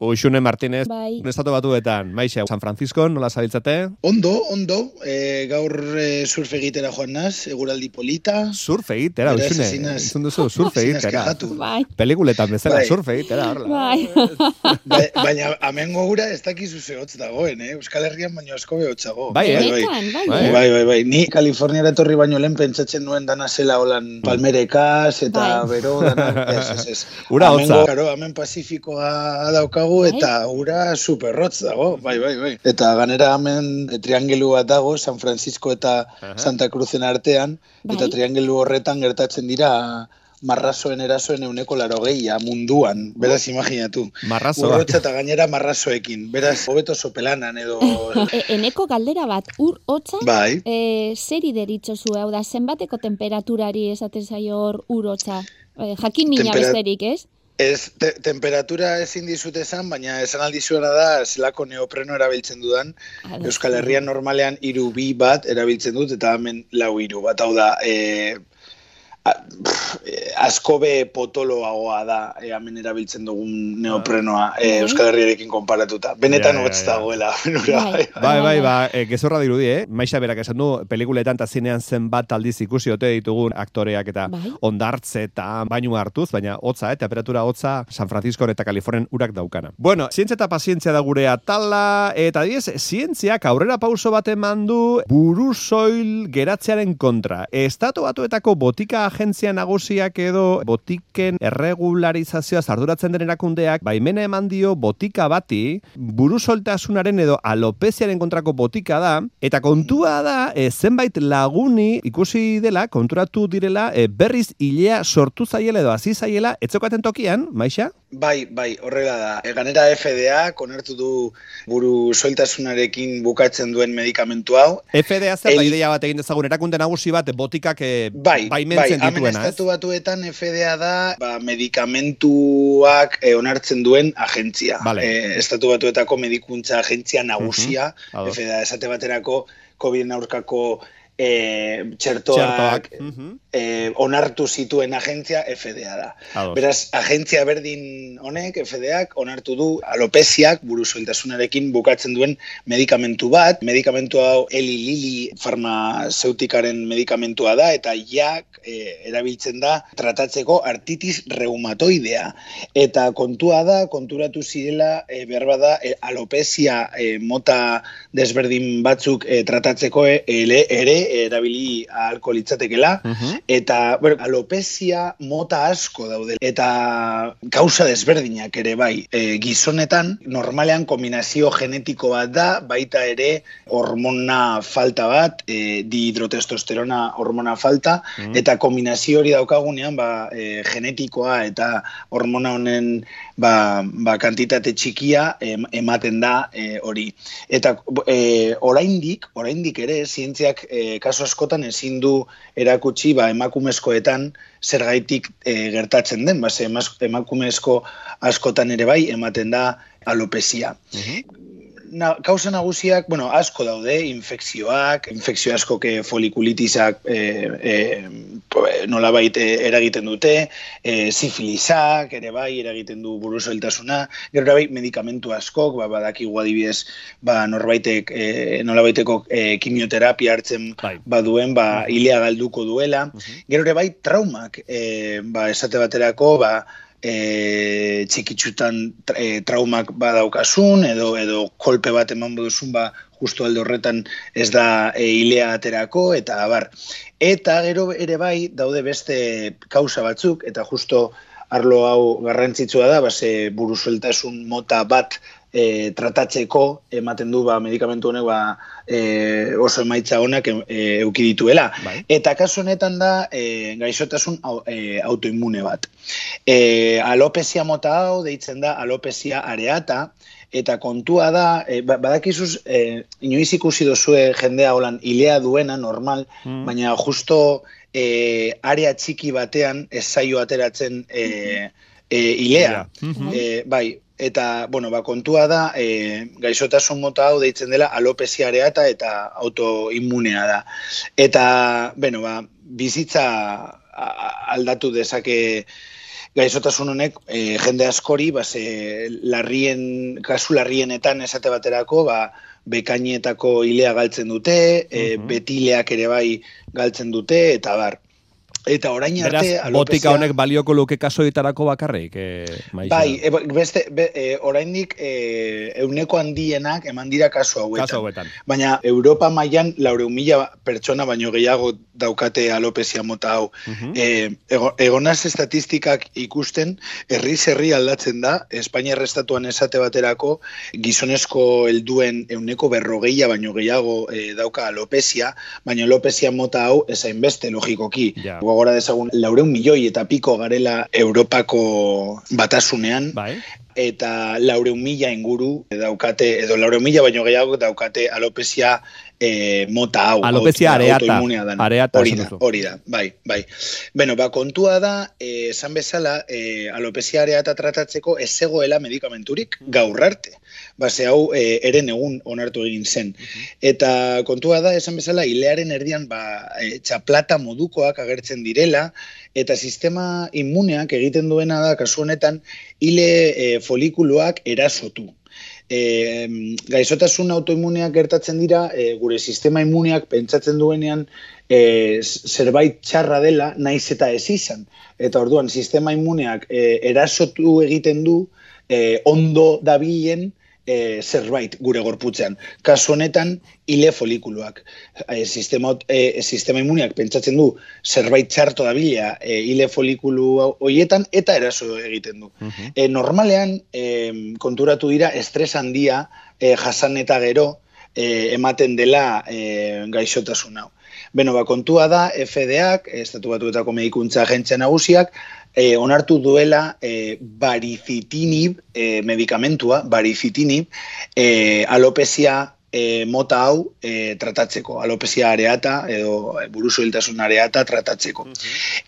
Uxune Martinez, Bai. estatu batuetan, maixa, San Francisco, nola zabiltzate? Ondo, ondo, e, gaur e, surf egitera joan naz, eguraldi polita. Surf egitera, Uxune, izun duzu, surf egitera. Bai, Pelikuletan bezala, Bai. surf egitera, horrela. bai. Ba- baina hemen gogura ez dakizu ze hotz dagoen, eh? Euskal Herrian baino asko behotzago. Bai, eh? Benetan, bai, Bai. eh? Bai, bai, bai. Ni Kaliforniara etorri baino lehen pentsatzen nuen dana zela holan palmerekaz eta Bai. bero dana, ez, ez, ez. Ura hotza. Claro, hemen Pazifikoa daukagu Bai. eta ura superrotz dago, bai, bai, bai. Eta ganera hemen e, triangelu bat dago, San Francisco eta Santa Cruzen artean, eta Bai. triangelu horretan gertatzen dira marrazoen erasoen euneko laro munduan, beraz imaginatu. Marrazoa. Urrotza eta gainera marrazoekin, beraz hobeto sopelanan edo... E, eneko galdera bat, ur hotza, bai, e, zeri deritzozu, hau da, zenbateko temperaturari esaten zaio hor ur hotza? E, jakin mina Tempera- besterik, ez? Ez, te, temperatura ezin dizut esan, baina esan aldizuena da, zelako neopreno erabiltzen dudan. Euskal Herrian normalean hiru bi bat erabiltzen dut, eta hemen lau hiru bat. Hau da, e, a, pff, e, asko be potoloagoa da e, hemen erabiltzen dugun neoprenoa e, Bai. Euskal Herriarekin konparatuta. Benetan Ja, ja, dagoela. benura, Bai. bai. Bai, bai, ba, e, gezurra dirudi, eh? Maixa berak esan du, pelikuletan eta zinean zenbat aldiz ikusi ote ditugun aktoreak eta Bai. ondartze eta bainu hartuz, baina hotza, eh? temperatura hotza San Francisco eta Kalifornian urak daukana. Bueno, zientzia eta pazientzia da gure atala, eta diez, zientziak aurrera pauso bat eman du buruzoil geratzearen kontra. Estatu batuetako botika agentzia nagusiak edo botiken erregularizazioa arduratzen den erakundeak baimena eman dio botika bati burusoltasunaren edo alopeziaren kontrako botika da eta kontua da e, zenbait laguni ikusi dela konturatu direla e, berriz hilea sortu zaiela edo hasi zaiela etzokaten tokian, Maixa? Bai, bai, horrela da. E, ganera FDA konertu du buru soiltasunarekin bukatzen duen medikamentu hau. FDA zer da ideia bat egin dezagun erakunde nagusi bat botikak e, Bai, bai, hemen dituena, estatu batuetan FDA da ba, medikamentuak e, onartzen duen agentzia. Vale. E, estatu batuetako medikuntza agentzia nagusia, ados. FDA esate baterako COVID aurkako e, txertoak, Txertoak. Mhm. E, onartu zituen agentzia FDA da. Ados. Beraz, agentzia berdin honek, FDAk, onartu du alopeziak buruzoiltasunarekin bukatzen duen medikamentu bat. Medikamentu hau Eli Lilly farmazeutikaren medikamentua da, eta jak e, erabiltzen da tratatzeko artitis reumatoidea. Eta kontua da, konturatu zirela, e, behar bada, e, alopezia e, mota desberdin batzuk e, tratatzeko ere erabili ahalko litzatekela, Mhm. Eta, bueno, alopezia mota asko daude. Eta gauza desberdinak ere bai. E, gizonetan, normalean kombinazio genetiko bat da, baita ere hormona falta bat, e, dihidrotestosterona hormona falta, Mhm. eta kombinazio hori daukagunean, ba, e, genetikoa eta hormona honen ba, ba, kantitate txikia em, ematen da e, hori. Eta e, oraindik, oraindik ere, zientziak e, kaso askotan ezin du erakutsi ba, emakumezkoetan zergaitik e, gertatzen den, ba, ze emakumezko askotan ere bai ematen da alopezia. Na, kausa nagusiak, bueno, asko daude, infekzioak, infekzio asko ke folikulitisak e, e, nolabait e, eragiten dute, e, sifilisak ere bai eragiten du buruzoiltasuna, gero bai medikamentu askok, ba, badakigu adibidez, ba, norbaitek e, nolabaiteko e, kimioterapia hartzen Bai. baduen, ba, hilea galduko duela, gero ere bai traumak, e, ba, esate baterako, ba, e, txikitsutan e, traumak badaukasun edo edo kolpe bat eman duzun ba justo alde horretan ez da e, hilea aterako eta abar. Eta gero ere bai daude beste kausa batzuk eta justo arlo hau garrantzitsua da, base buruzueltasun mota bat e, tratatzeko ematen du ba, medikamentu honek ba, e, oso emaitza honak e, euki dituela. Bai. Eta kasu honetan da e, gaixotasun au, e, autoimmune bat. E, alopezia mota hau deitzen da alopezia areata, eta kontua da, e, ba- badakizuz, e, inoiz ikusi dozue jendea holan hilea duena normal, Mm. baina justo e, area txiki batean ez zaio ateratzen e, e, hilea. Mhm. E, bai, eta, bueno, ba, kontua da, e, gaixotasun mota hau deitzen dela alopezia areata eta autoimmunea da. Eta, bueno, ba, bizitza aldatu dezake gaizotasun honek e, jende askori, ba, ze, larrien, kasu larrienetan esate baterako, ba, bekainetako ilea galtzen dute, e, betileak ere bai galtzen dute, eta bar. Eta orain Beraz, arte botika alopecia- honek balioko luke kasoetarako bakarrik, e, maixa? Bai, e, beste, be, e, oraindik e, euneko handienak eman dira kasu hauetan. Kasu hauetan. Baina Europa mailan laurehun mila pertsona baino gehiago daukate alopecia mota hau. Mhm. E, ego, egonaz estatistikak ikusten, herri herri aldatzen da, Espainia estatuan esate baterako, gizonezko helduen euneko berrogeia baino gehiago e, dauka alopecia, baina alopecia mota hau ezain beste logikoki. Ja. Gogora dezagun, laureun milioi eta piko garela Europako batasunean, Bai. eta laureun mila inguru daukate, edo laureun mila baino gehiago daukate alopecia e, mota hau. Alopecia hau- areata. Areata hori da, hori da, bai, bai. Beno, ba, kontua da, eh, esan bezala, eh, alopecia areata tratatzeko ez zegoela medikamenturik gaur arte. Ba, ze hau eh, eren egun onartu egin zen. Eta kontua da, esan bezala, ilearen erdian ba, e, txaplata modukoak agertzen direla, eta sistema immuneak egiten duena da, kasu honetan, hile e, folikuluak erasotu. E, gaizotasun autoimmuneak gertatzen dira, e, gure sistema immuneak pentsatzen duenean e, zerbait txarra dela, naiz eta ez izan. Eta orduan, sistema immuneak e, erasotu egiten du, e, ondo dabilen e, zerbait gure gorputzean. Kasu honetan, hile folikuluak. E, sistema, e, sistema immuniak pentsatzen du zerbait txarto dabila e, hile folikulu hoietan eta eraso egiten du. Mhm. E, normalean, e, konturatu dira, estres handia e, jasan eta gero e, ematen dela e, gaixotasun hau. Beno, ba, kontua da, FDAk, Estatu Batuetako Medikuntza Agentzia Nagusiak, e, onartu duela e, baricitinib e, medikamentua, baricitinib, e, alopecia e, mota hau e, tratatzeko, alopecia areata edo e, buruzoiltasun areata tratatzeko.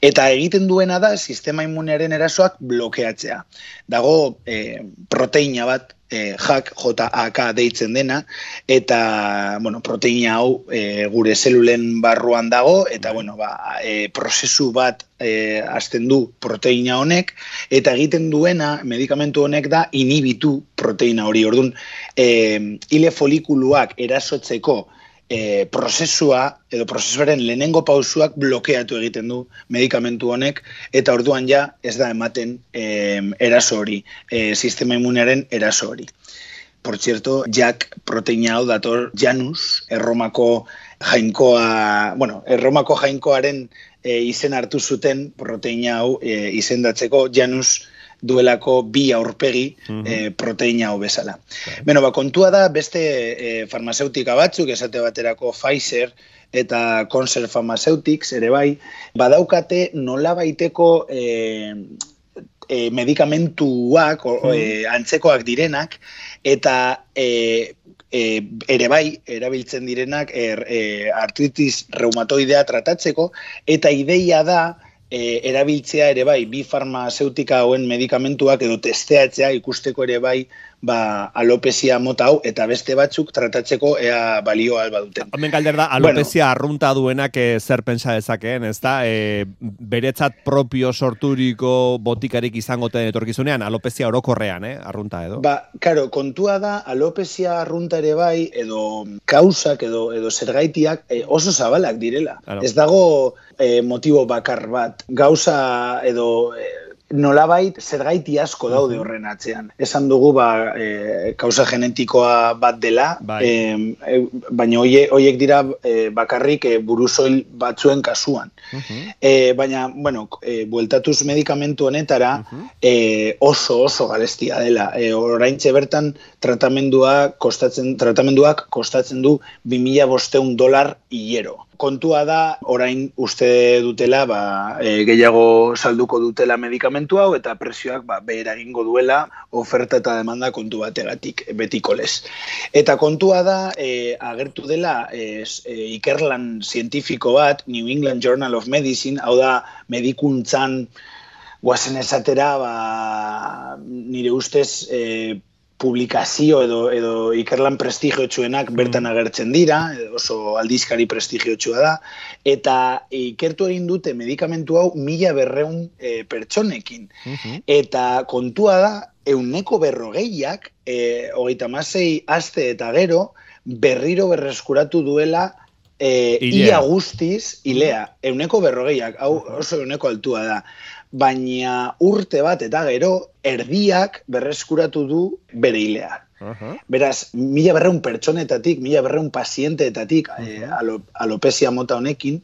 Eta egiten duena da sistema immunearen erasoak blokeatzea. Dago e, proteina bat e, JAK, JAK deitzen dena, eta bueno, proteina hau e, gure zelulen barruan dago, eta bueno, ba, e, prozesu bat e, azten du proteina honek, eta egiten duena medikamentu honek da inhibitu proteina hori. Orduan, e, hile folikuluak erasotzeko e, prozesua edo prozesuaren lehenengo pausuak blokeatu egiten du medikamentu honek eta orduan ja ez da ematen e, eraso hori, e, sistema immunearen eraso hori. Por cierto, Jack proteina hau dator Janus, erromako jainkoa, bueno, erromako jainkoaren e, izen hartu zuten proteina hau e, izendatzeko Janus duelako bi aurpegi Mhm. e, proteina hau bezala. Beno, ba, kontua da beste e, farmazeutika batzuk, esate baterako Pfizer eta Concert Pharmaceutics ere bai, badaukate nola baiteko e, e, medikamentuak, o, e, antzekoak direnak, eta e, e, ere bai, erabiltzen direnak er, e, artritis reumatoidea tratatzeko, eta ideia da, e, erabiltzea ere bai, bi farmazeutika hauen medikamentuak edo testeatzea ikusteko ere bai, ba, alopecia mota hau, eta beste batzuk tratatzeko ea balio alba duten. Hemen galder da, alopecia arrunta duenak eh, zer pentsa dezakeen, ez da? E, beretzat propio sorturiko botikarik izango ten etorkizunean, alopecia orokorrean, eh? arrunta edo? Ba, karo, kontua da, alopecia arrunta ere bai, edo kausak, edo, edo zergaitiak eh, oso zabalak direla. Claro. Ez dago eh, motibo bakar bat. Gauza edo eh, nolabait zergaiti asko daude horren atzean. Esan dugu ba, e, kausa genetikoa bat dela, Bai. e, baina hoie, hoiek dira e, bakarrik e, buruzoil batzuen kasuan. Mhm. E, baina, bueno, e, bueltatuz medikamentu honetara e, oso oso galestia dela. E, oraintxe bertan tratamendua kostatzen, tratamenduak kostatzen du 2500 dolar hilero. Kontua da, orain uste dutela, ba, e, gehiago salduko dutela medikamentu hau, eta prezioak ba, behera egingo duela oferta eta demanda kontu bategatik betiko lez. Eta kontua da, e, agertu dela e, s- e, ikerlan zientifiko bat, New England Journal of Medicine, hau da medikuntzan guazen esatera, ba, nire ustez, e, publikazio edo edo ikerlan prestigiotsuenak bertan agertzen dira, oso aldizkari prestigiotsua da, eta ikertu egin dute medikamentu hau mila berreun e, pertsonekin. Eta kontua da, euneko berrogeiak, e, hogeita masei aste eta gero, berriro berreskuratu duela e, ia guztiz, ilea, euneko berrogeiak, hau oso euneko altua da. Baina urte bat eta gero, erdiak berreskuratu du bere ilea. Aha. Beraz, mila berreun pertsonetatik, mila berreun pazienteetatik, eh, alo, alopesia mota honekin,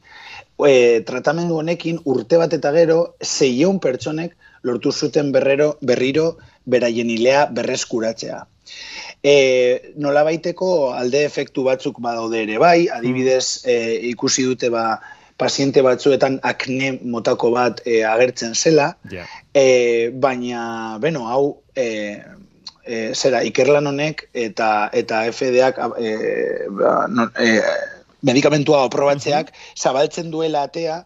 e, tratamendu honekin urte bat eta gero, zeion pertsonek lortu zuten berrero, berriro beraien ilea berreskuratzea. E, nola baiteko alde efektu batzuk badaude ere bai, adibidez e, ikusi dute ba, paziente batzuetan akne motako bat e, agertzen zela, Ja. E, baina, beno, hau, e, e, zera, ikerlan honek eta eta FDA-ak e, ba, no, e, medikamentua aprobatzeak zabaltzen duela atea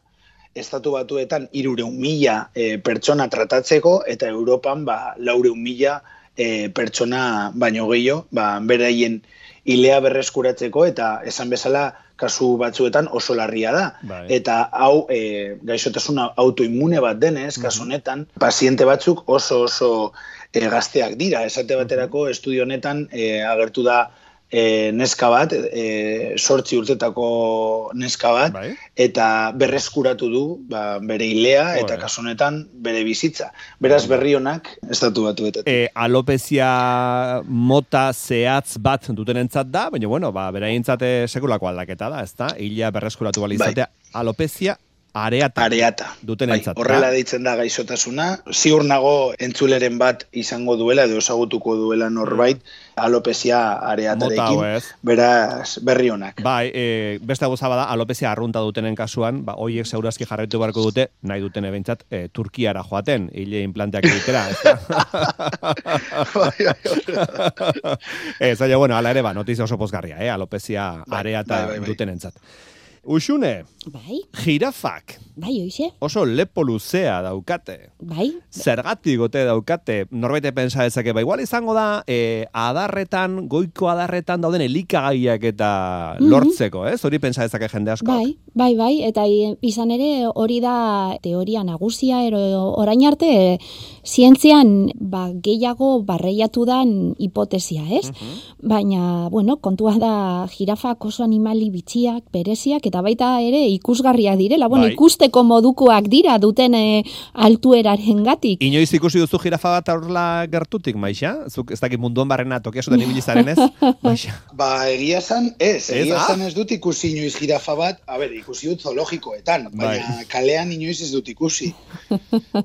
estatu batuetan irureun mila e, pertsona tratatzeko eta Europan ba, laureun mila e, pertsona baino gehiago, ba, beraien ilea berreskuratzeko eta esan bezala kasu batzuetan oso larria da. Bai. Eta hau e, gaixotasuna autoimmune bat denez, kasu honetan, paziente batzuk oso oso e, gazteak dira. Esate baterako estudio honetan e, agertu da e, neska bat, e, sortzi urtetako neska bat, Bai. eta berreskuratu du ba, bere ilea eta Joder. kasu honetan bere bizitza. Beraz berri honak estatu batuetatik. E, alopezia mota zehatz bat dutenentzat da, baina bueno, ba, beraientzat eh, sekulako aldaketa da, ezta? Ila berreskuratu bali Bai. alopezia areata. Areata. Dutenentzat, Bai, horrela deitzen da gaixotasuna. Ziur nago entzuleren bat izango duela edo ezagutuko duela norbait alopecia Mota areatarekin. Beraz, berri honak. Bai, e, beste gauza bada, alopezia arrunta dutenen kasuan, ba, hoiek segurazki jarraitu beharko dute, nahi duten ebentzat, e, Turkiara joaten, hile implanteak egitera. Ez, baina, bueno, ala ere, ba, notizia oso pozgarria, eh? alopezia Bai, areata bai, bai, bai. dutenentzat. Uxune, Bai, jirafak, bai, oixe, oso lepo luzea daukate. bai, Zergatik gote daukate, norbaite pensa dezake, ba, igual izango da, e, adarretan, goiko adarretan dauden elikagaiak eta Mhm. lortzeko, ez? Hori pensa dezake jende asko. bai, bai, bai, eta izan ere hori da teoria nagusia, ero orain arte e, zientzian ba, gehiago barreiatu dan hipotesia, ez? Baina, bueno, kontua da jirafak oso animali bitxiak, bereziak, eta baita ere ikusgarriak direla. Bueno, Bai. ikusteko modukoak dira duten e, altueraren gatik. Inoiz ikusi duzu jirafa bat horla gertutik, Maixa? Zuk ez dakit munduan barrena tokia zuten ibilizaren ez? Maixa. Ba, egia esan, ez, Ez, egia ah? esan ez dut ikusi inoiz jirafa bat, a ber, ikusi dut zoologikoetan, baina Bai. kalean inoiz ez dut ikusi.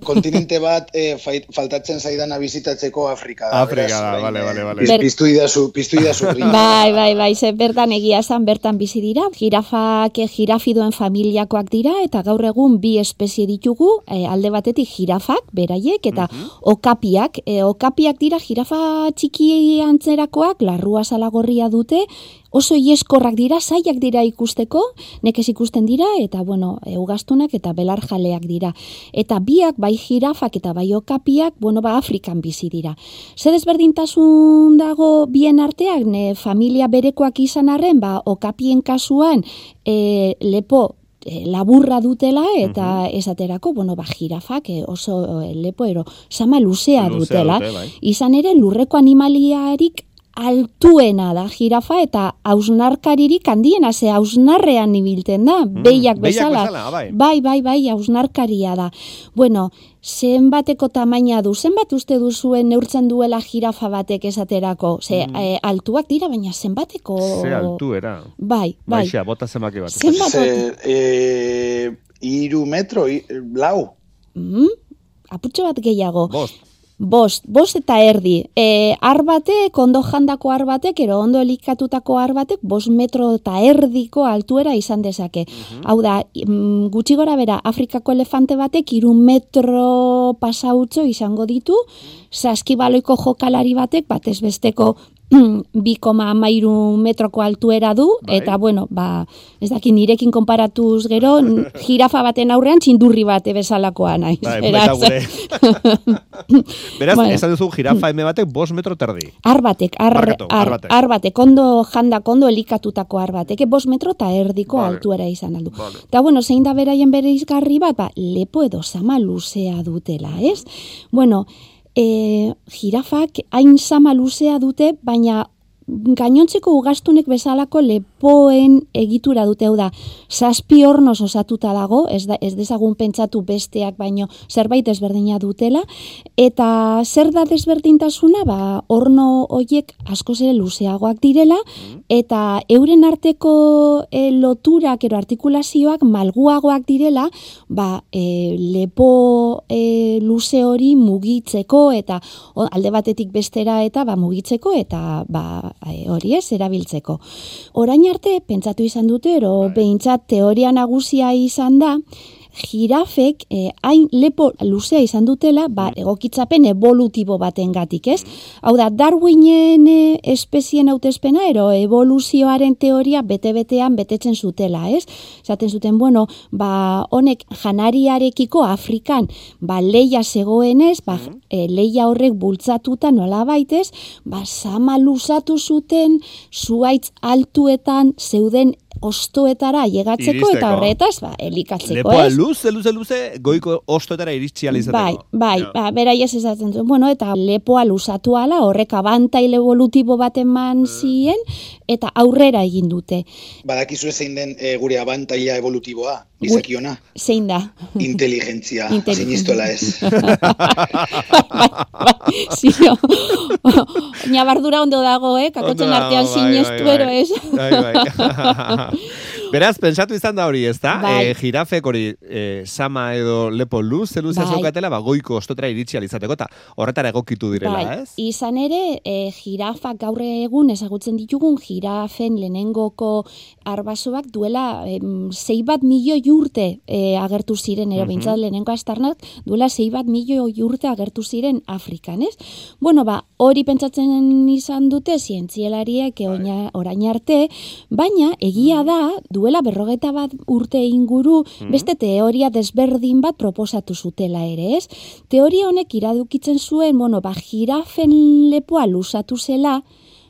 Kontinente bat eh, fai- faltatzen zaidana bizitatzeko Afrika da. Afrika beraz, da, bale, eh, bale, bale. piz- Ber- Piztu idazu, piztu idazu. Bai, bai, bai, ze bertan egia esan bertan bizi dira. Jirafak eh, jirafidoen familiakoak dira eta gaur egun bi espezie ditugu, eh, alde batetik jirafak, beraiek, eta okapiak. E, okapiak dira jirafa txiki antzerakoak, larrua salagorria dute, oso ieskorrak dira, zaiak dira ikusteko, nekez ikusten dira, eta bueno, e, ugaztunak eta belarjaleak dira. Eta biak, bai jirafak eta bai okapiak, bueno, ba, Afrikan bizi dira. Zer desberdintasun dago bien arteak, ne familia berekoak izan arren, ba, okapien kasuan, e, lepo e, laburra dutela eta esaterako, bueno, ba, jirafak e, oso e, lepo ero, sama luzea, Luzea dutela. dute, bai. Izan ere, lurreko animaliarik altuena da jirafa eta hausnarkaririk handiena, ze hausnarrean ibilten da, Mm, behiak bezala. bezala, bai. Bai, bai, bai, hausnarkaria da. Bueno, zenbateko tamaina du, zenbat uste duzuen neurtzen duela jirafa batek esaterako? Ze, eh, altuak dira, baina zenbateko... Mm. Ze altuera. Bai, bai. Maixa, bota zenbaki bat. Zenbat Ze, eh, iru metro, i, lau. Mm, apurtxo bat gehiago. Bost. Bost, bost eta erdi. E, ar batek, ondo jandako ar batek, ero ondo elikatutako ar batek, bost metro eta erdiko altuera izan dezake. Hau da, mm, gutxi gora bera, Afrikako elefante batek iru metro pasautxo izango ditu, saskibaloiko jokalari batek, batez besteko 2,3 metroko altuera du, Bai. eta bueno, ba, ez dakit nirekin konparatuz gero, jirafa baten aurrean txindurri bate bezalakoa naiz. Bai, Beraz. Beraz, Bueno. esan duzu jirafa eme batek bost metro terdi. Ar batek, ar, Barkatu, ar ar, batek. ar batek, ondo jandak, ondo elikatutako ar batek, e, bost metro eta erdiko Vale. altuera izan aldu. Vale. Eta bueno, zein da beraien bere izgarri bat, ba, lepo edo sama luzea dutela, ez? Bueno, e, jirafak hain sama luzea dute, baina gainontzeko ugastunek bezalako lepoen egitura dute. Hau da, zazpi hornoz osatuta dago, ez, da, ez dezagun pentsatu besteak baino zerbait desberdina dutela, eta zer da desberdintasuna, ba, horno hoiek askoz ere luzeagoak direla, eta euren arteko e, loturak ero artikulazioak malguagoak direla, ba, e, lepo e, luze hori mugitzeko eta alde batetik bestera eta ba, mugitzeko eta ba, e, hori ez erabiltzeko. Orain arte pentsatu izan dute ero behintzat teoria nagusia izan da jirafek eh, hain lepo luzea izan dutela, ba, egokitzapen evolutibo batengatik, ez? Hau da, Darwinen eh, espezien hautespena, ero evoluzioaren teoria bete-betean betetzen zutela, ez? Zaten zuten, bueno, ba, honek janariarekiko Afrikan, ba, leia zegoenez, ba, e, leia horrek bultzatuta nola baitez, ba, sama luzatu zuten, zuaitz altuetan zeuden ostoetara llegatzeko Iristeko. eta horretaz, ba, elikatzeko, Lepoa ez? luze, luze, luze, goiko ostoetara iritsi alizateko. Bai, bai, Ja. ba, beraiez esaten zuen, bueno, eta lepoa luzatu ala, horrek abantail evolutibo bat eman zien, eta aurrera egin dute. Badakizu zein den e, gure abantaila evolutiboa, izakiona, Zein da? inteligentzia, Inteligentzia. sinistuela ez. bai, bai, zio. Nabardura ondo dago, eh? Kakotzen artean bai, bai, ero, bai. ez? Beraz, pentsatu izan da hori, ez da? Bai. E, jirafek hori e, sama edo lepo luz, luze Bai. zeukatela, ba, goiko ostotera iritsi alizateko, eta horretara egokitu direla, Bai, ez? izan ere, e, jirafak gaur egun ezagutzen ditugun jirafen lehenengoko arbasoak duela em, zei bat milioi urte e, agertu ziren, ero Mhm. bintzat lehenengo astarnak duela zei bat milioi urte agertu ziren Afrikan, ez? Bueno, ba, hori pentsatzen izan dute zientzialariek Bai. orain arte, baina egia da, duela berrogeta bat urte inguru, Mhm. beste teoria desberdin bat proposatu zutela ere, ez? Teoria honek iradukitzen zuen, bueno, ba, jirafen lepoa lusatu zela,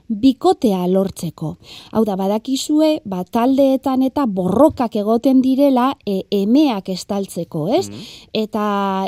bikotea lortzeko. Hau da, badakizue, ba, taldeetan eta borrokak egoten direla e, emeak estaltzeko, ez? Eta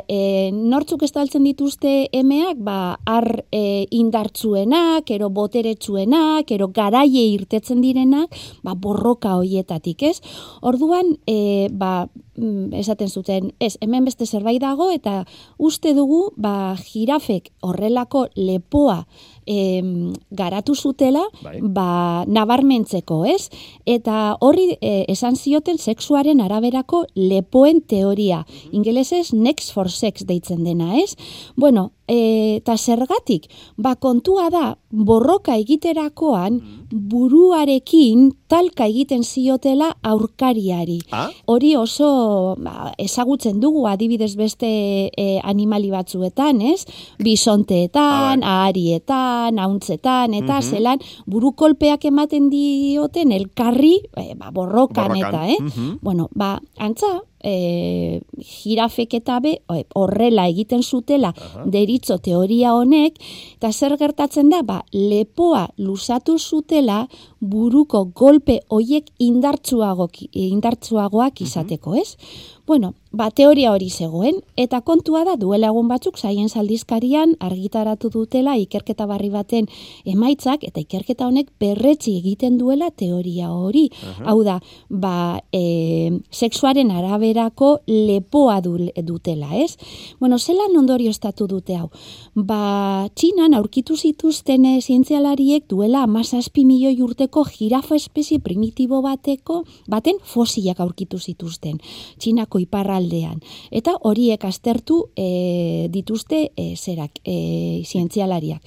e, nortzuk estaltzen dituzte emeak, ba, ar e, indartzuenak, ero boteretsuenak, ero garaie irtetzen direnak, ba, borroka hoietatik, ez? Orduan, e, ba, mm, esaten zuten, ez, hemen beste zerbait dago, eta uste dugu, ba, jirafek horrelako lepoa em, garatu zutela, Bai. ba, nabarmentzeko, ez? Eta horri e, esan zioten sexuaren araberako lepoen teoria. Ingelesez next for sex deitzen dena, ez? Bueno, e, eta zergatik, ba kontua da, borroka egiterakoan buruarekin talka egiten ziotela aurkariari. Ah? Hori oso ba, ezagutzen dugu adibidez beste e, animali batzuetan, ez? Bisonteetan, aharietan, auntzetan, eta Mhm. zelan burukolpeak ematen dioten elkarri e, ba, borrokan, Borrokan. eta, eh? Mhm. Bueno, ba, antza, e, jirafek eta be, horrela egiten zutela deritzo teoria honek, eta zer gertatzen da, ba, lepoa lusatu zutela buruko golpe hoiek indartsuagoak, indartsuagoak izateko, ez? Bueno, ba, teoria hori zegoen, eta kontua da duela egun batzuk zaien aldizkarian argitaratu dutela ikerketa barri baten emaitzak, eta ikerketa honek berretzi egiten duela teoria hori. Hau da, ba, e, sexuaren araberako lepoa du, dutela, ez? Bueno, zelan ondorio estatu dute hau? Ba, txinan aurkitu zituzten eh, zientzialariek duela amazazpi milioi urteko jirafa espezie primitibo bateko, baten fosilak aurkitu zituzten, txinako iparraldean. Eta horiek aztertu e, dituzte e, zerak, e, zientzialariak.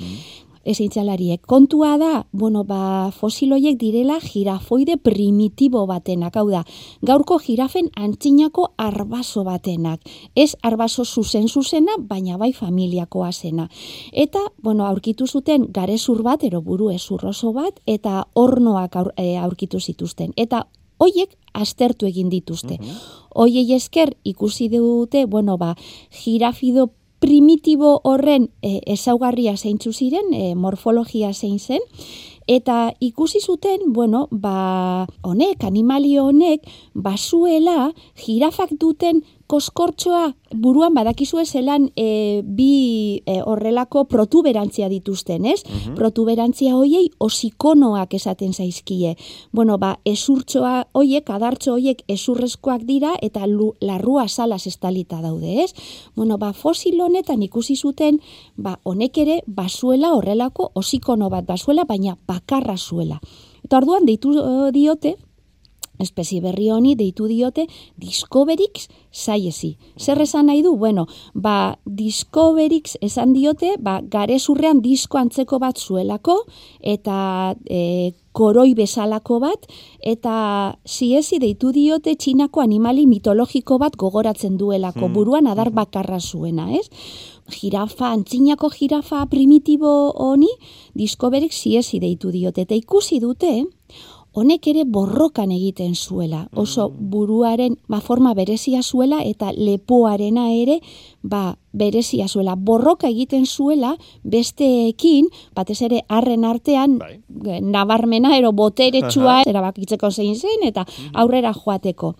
Ezintzialariek. Kontua da, bueno, ba, fosiloiek direla girafoide primitibo batenak, hau da, gaurko girafen antzinako arbaso batenak. Ez arbaso zuzen zuzena, baina bai familiakoa zena. Eta, bueno, aurkitu zuten garezur bat, ero buru ezurroso bat, eta hornoak aur, e, aurkitu zituzten. Eta hoiek astertu egin dituzte. Mm Hoiei esker ikusi dute, bueno, ba, girafido primitibo horren e, ezaugarria zeintzu ziren, e, morfologia zein zen, eta ikusi zuten, bueno, ba, honek, animalio honek, basuela girafak duten koskortxoa buruan badakizue zelan e, bi e, horrelako protuberantzia dituzten, ez? Uh Protuberantzia hoiei osikonoak esaten zaizkie. Bueno, ba, esurtxoa hoiek, adartxo hoiek esurrezkoak dira eta lu, larrua salas estalita daude, ez? Bueno, ba, fosil honetan ikusi zuten, ba, honek ere basuela horrelako osikono bat basuela, baina bakarra zuela. Eta orduan deitu diote, espezie berri honi deitu diote Discoverix saiesi. Zer esan nahi du? Bueno, ba, Discoverix esan diote, ba, garezurrean disko antzeko bat zuelako, eta e, koroi bezalako bat, eta siesi deitu diote txinako animali mitologiko bat gogoratzen duelako, hmm. buruan adar hmm. bakarra zuena, ez? Girafa, antzinako girafa primitibo honi, Discoverix siesi deitu diote, eta ikusi dute, honek ere borrokan egiten zuela. Oso mm. buruaren ba, forma berezia zuela eta lepoarena ere ba, berezia zuela. Borroka egiten zuela besteekin, batez ere harren artean, bai. nabarmena ero boteretsua erabakitzeko zein zein eta mm-hmm. aurrera joateko.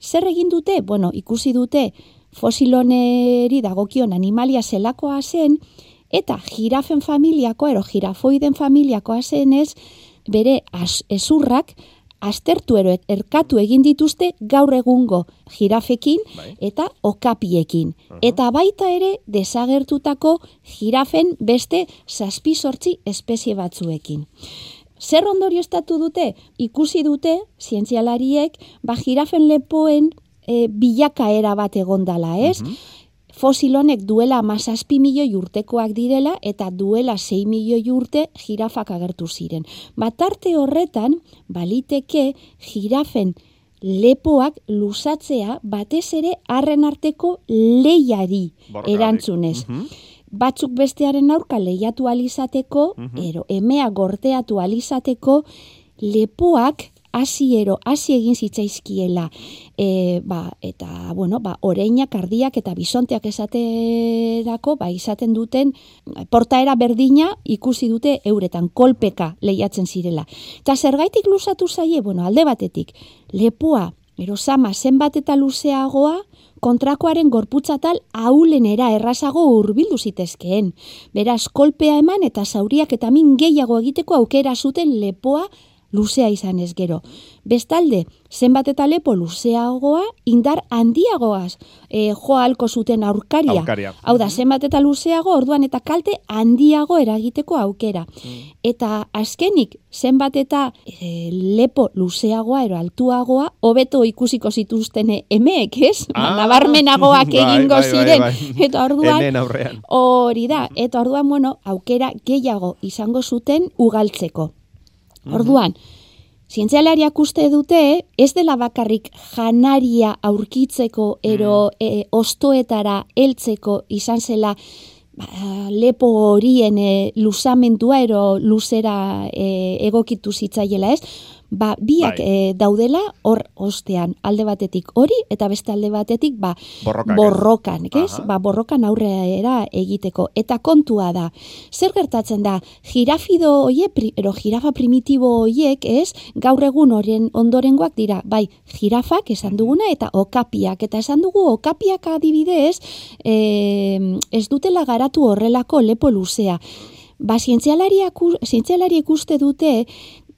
Zer egin dute? Bueno, ikusi dute fosiloneri dagokion animalia zelakoa zen, eta girafen familiako, ero girafoiden familiakoa zenez, bere as, ezurrak astertu ero erkatu egin dituzte gaur egungo jirafekin bai. eta okapiekin. Eta baita ere desagertutako jirafen beste zazpi sortzi espezie batzuekin. Zer ondorio estatu dute? Ikusi dute, zientzialariek, ba jirafen lepoen e, bilakaera bat egondala, ez? Fosilonek duela amazazpi milioi urtekoak direla eta duela 6 milioi urte jirafak agertu ziren. Batarte horretan, baliteke jirafen lepoak lusatzea batez ere harren arteko leiari erantzunez. Mhm. Batzuk bestearen aurka lehiatu alizateko, mm ero, emea gorteatu alizateko, lepoak hasiero hasi egin zitzaizkiela e, ba, eta bueno ba oreina kardiak eta bisonteak esaterako ba izaten duten portaera berdina ikusi dute euretan kolpeka lehiatzen zirela eta zergaitik luzatu zaie bueno alde batetik lepoa erosama zenbat eta luzeagoa kontrakoaren gorputzatal aulenera errazago hurbildu zitezkeen. Beraz, kolpea eman eta zauriak eta min gehiago egiteko aukera zuten lepoa luzea izan ez gero. Bestalde, zenbat eta lepo luzeagoa, indar handiagoaz e, joa halko zuten aurkaria. aurkaria. Hau da, zenbat eta luzeago, orduan eta kalte handiago eragiteko aukera. Mm. Eta azkenik, zenbat eta e, lepo luzeagoa, ero altuagoa, hobeto ikusiko zituzten emeek, ez? Ah, Nabarmenagoak bai, egingo bai, bai, ziren. Eta orduan, hori da, eta orduan, bueno, aukera gehiago izango zuten ugaltzeko. Mhm. Orduan, zientzialariak uste dute, ez dela bakarrik janaria aurkitzeko ero mm. e, ostoetara heltzeko izan zela ba, lepo horien e, luzamentua ero luzera e, egokitu zitzaiela ez, ba, biak bai. e, daudela hor ostean alde batetik hori eta beste alde batetik ba, borrokan, borrokan ez? Ba, borrokan aurrera egiteko. Eta kontua da zer gertatzen da girafido hoie ero jirafa primitibo hoiek ez? Gaur egun horien ondorengoak dira bai jirafak esan duguna eta okapiak. Eta esan dugu okapiak adibidez e, ez dutela garatu horrelako lepo luzea. Ba, zientzialariak, zientzialariak uste dute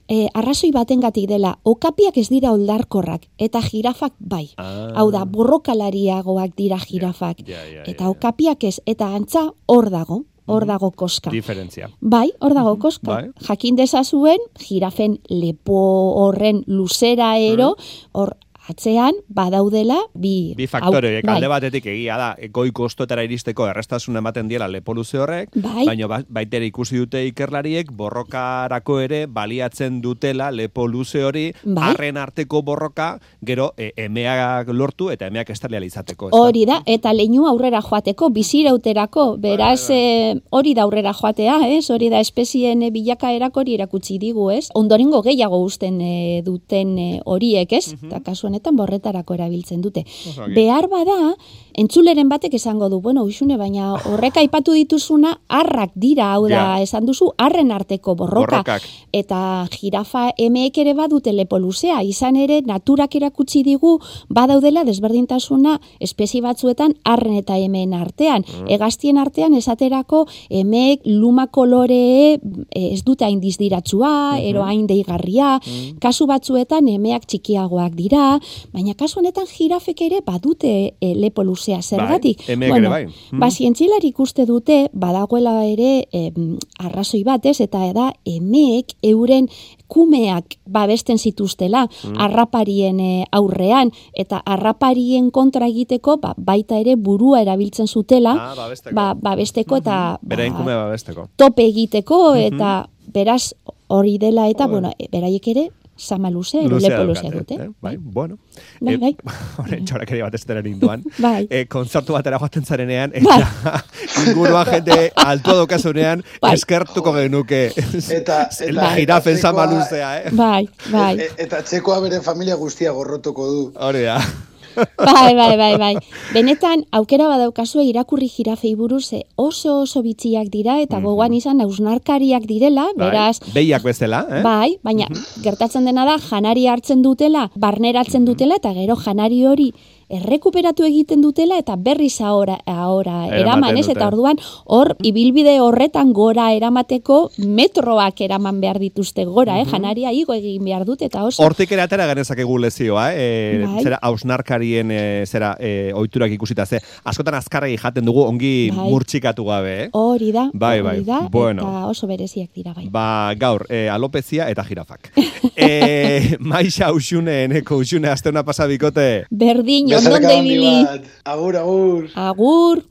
e, arrazoi batengatik dela, okapiak ez dira oldarkorrak, eta jirafak bai. Ah. Hau da, borrokalariagoak dira jirafak. eta okapiak ez, eta antza hor dago, hor mhm. dago koska. Diferentzia. Bai, hor dago mhm. koska. Bai. Jakin dezazuen, jirafen lepo horren luzera ero, mhm. hor atzean badaudela bi Bi faktore, hau- horiek, alde batetik egia da, goi kostoetara iristeko errestasuna ematen diela lepoluze horrek, Bai. baina ba, baitere ikusi dute ikerlariek borrokarako ere baliatzen dutela lepo luze hori, Bai. arteko borroka, gero e, emeak lortu eta emeak estaliala izateko. ezta? Hori da, eta leinu aurrera joateko, bizirauterako, beraz, Bai, eh, hori da aurrera joatea, ez? Hori da espezien eh, bilakaerak hori erakutsi digu, ez? Ondorengo gehiago usten eh, duten horiek, ez? Eta kasu honetan borretarako erabiltzen dute. Ongi. Behar bada, entzuleren batek esango du, bueno, uxune, baina horrek aipatu dituzuna, harrak dira, hau da, Ja. esan duzu, harren arteko borroka. Borrokak. Eta jirafa emeek ere badute lepo luzea, izan ere naturak erakutsi digu badaudela desberdintasuna espezie batzuetan arren eta emeen artean. Mm. Egaztien artean esaterako emeek luma kolore e, ez dute hain dizdiratsua, Mhm. ero hain deigarria, Mm. kasu batzuetan emeak txikiagoak dira, baina kasu honetan jirafek ere badute e, lepo luzea zergatik. Bai, ere bai. Mm. Ba, zientzilarik ikuste dute badagoela ere em, arrazoi batez eta da emeek euren kumeak babesten zituztela Mm. arraparien eh, aurrean eta arraparien kontra egiteko ba, baita ere burua erabiltzen zutela Ah, babesteko. ba, babesteko eta Berain ba, kume babesteko. tope egiteko eta beraz hori dela eta bueno, e, beraiek ere sama luze, Luzea lepo daukate, luze dute. eh? Bai, bueno. Bai, Eh, bai. Horren txorakeri bat ez dela ninduan. Bai. Eh, kontzertu batera joaten zarenean, eta inguruan jende altua daukazunean, Bai. eskertuko genuke. Eta- El eta- jirafen eta sama luzea, eh? Bai, bai. E- eta txekoa bere familia guztia gorrotuko du. Hori da. Bai, bai, bai, bai. Benetan, aukera badaukazue irakurri jirafei buruz ze oso oso bitxiak dira eta gogoan izan ausnarkariak direla, Mhm. Bai, beraz, Behiak bezala, eh? Bai, baina gertatzen dena da janari hartzen dutela, barneratzen dutela eta gero janari hori errekuperatu egiten dutela eta berriz ahora, ahora eraman, ez? Eta orduan hor ibilbide horretan gora eramateko metroak eraman behar dituzte gora, eh? Janaria igo egin behar dute eta oso Hortik ere atera genezakegu lezioa, eh? E, Bai. Zera, hausnarkarien, e, zera, e, oiturak ikusita, ze, askotan azkarregi jaten dugu, ongi Bai. murtxikatu gabe, eh? hori da, Bai, bai. hori da, Bueno. eta oso bereziak dira bai. Ba, gaur, e, alopezia eta jirafak. e, maixa usune, eneko usune, aste hona pasabikote. Berdin, London Daily. Agur, agur. Agur.